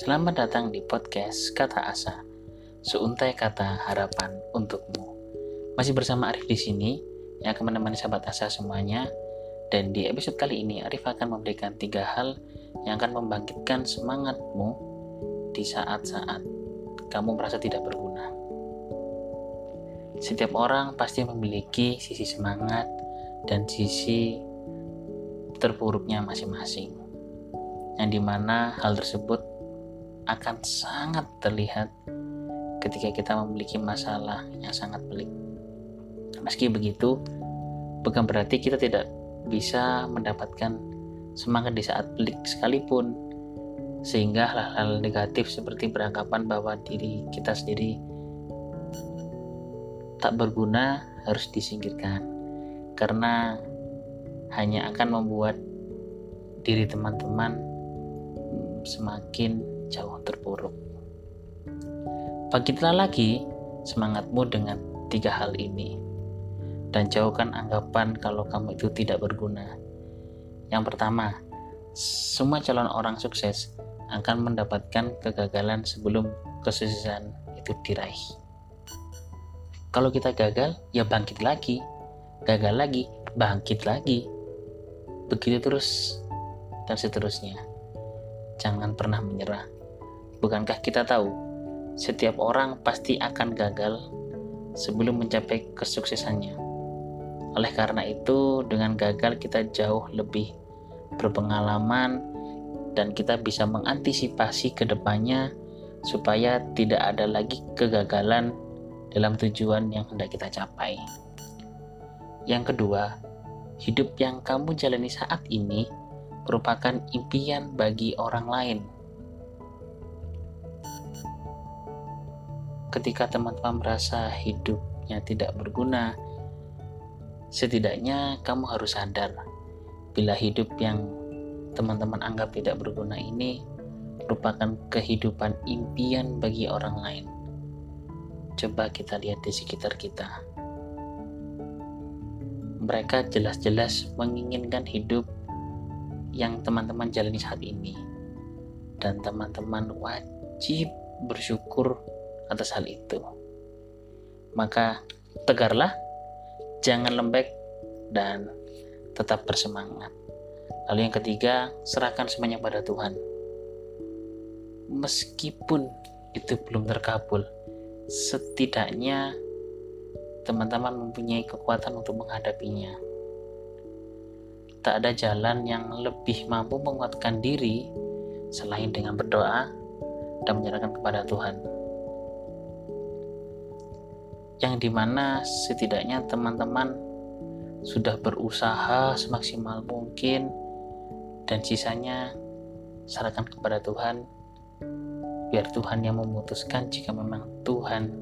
Selamat datang di podcast Kata Asa, seuntai kata harapan untukmu. Masih bersama Arif di sini, yang akan menemani sahabat Asa semuanya. Dan di episode kali ini, Arif akan memberikan tiga hal yang akan membangkitkan semangatmu di saat-saat kamu merasa tidak berguna. Setiap orang pasti memiliki sisi semangat dan sisi terpuruknya masing-masing. Yang di mana hal tersebut akan sangat terlihat ketika kita memiliki masalah yang sangat pelik. Meski begitu, bukan berarti kita tidak bisa mendapatkan semangat di saat pelik sekalipun, sehingga hal-hal negatif seperti beranggapan bahwa diri kita sendiri tak berguna harus disingkirkan, karena hanya akan membuat diri teman-teman semakin jauh terpuruk. Bangkitlah lagi semangatmu dengan tiga hal ini dan jauhkan anggapan kalau kamu itu tidak berguna. Yang pertama, semua calon orang sukses akan mendapatkan kegagalan sebelum kesuksesan itu diraih. Kalau kita gagal, ya bangkit lagi. Gagal lagi, bangkit lagi. Begitu terus dan seterusnya. Jangan pernah menyerah. Bukankah kita tahu, setiap orang pasti akan gagal sebelum mencapai kesuksesannya. Oleh karena itu, dengan gagal kita jauh lebih berpengalaman dan kita bisa mengantisipasi ke depannya supaya tidak ada lagi kegagalan dalam tujuan yang hendak kita capai. Yang kedua, hidup yang kamu jalani saat ini merupakan impian bagi orang lain ketika teman-teman merasa hidupnya tidak berguna, setidaknya kamu harus sadar bila hidup yang teman-teman anggap tidak berguna ini merupakan kehidupan impian bagi orang lain. Coba kita lihat di sekitar kita. Mereka jelas-jelas menginginkan hidup yang teman-teman jalani saat ini. Dan teman-teman wajib bersyukur atas hal itu. Maka tegarlah, jangan lembek, dan tetap bersemangat. Lalu yang ketiga, serahkan semuanya pada Tuhan. Meskipun itu belum terkabul, setidaknya teman-teman mempunyai kekuatan untuk menghadapinya. Tak ada jalan yang lebih mampu menguatkan diri selain dengan berdoa dan menyerahkan kepada Tuhan yang di mana setidaknya teman-teman sudah berusaha semaksimal mungkin dan sisanya serahkan kepada Tuhan biar Tuhan yang memutuskan jika memang Tuhan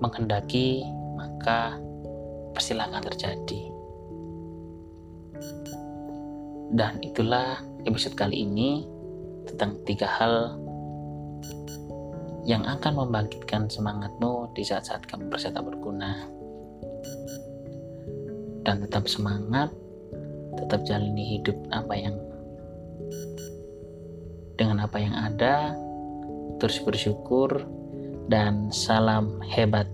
menghendaki maka persilahkan terjadi. Dan itulah episode kali ini tentang tiga hal yang akan membangkitkan semangatmu di saat-saat kamu merasa tak berguna. Dan tetap semangat, tetap jalani hidup apa yang dengan apa yang ada, terus bersyukur dan salam hebat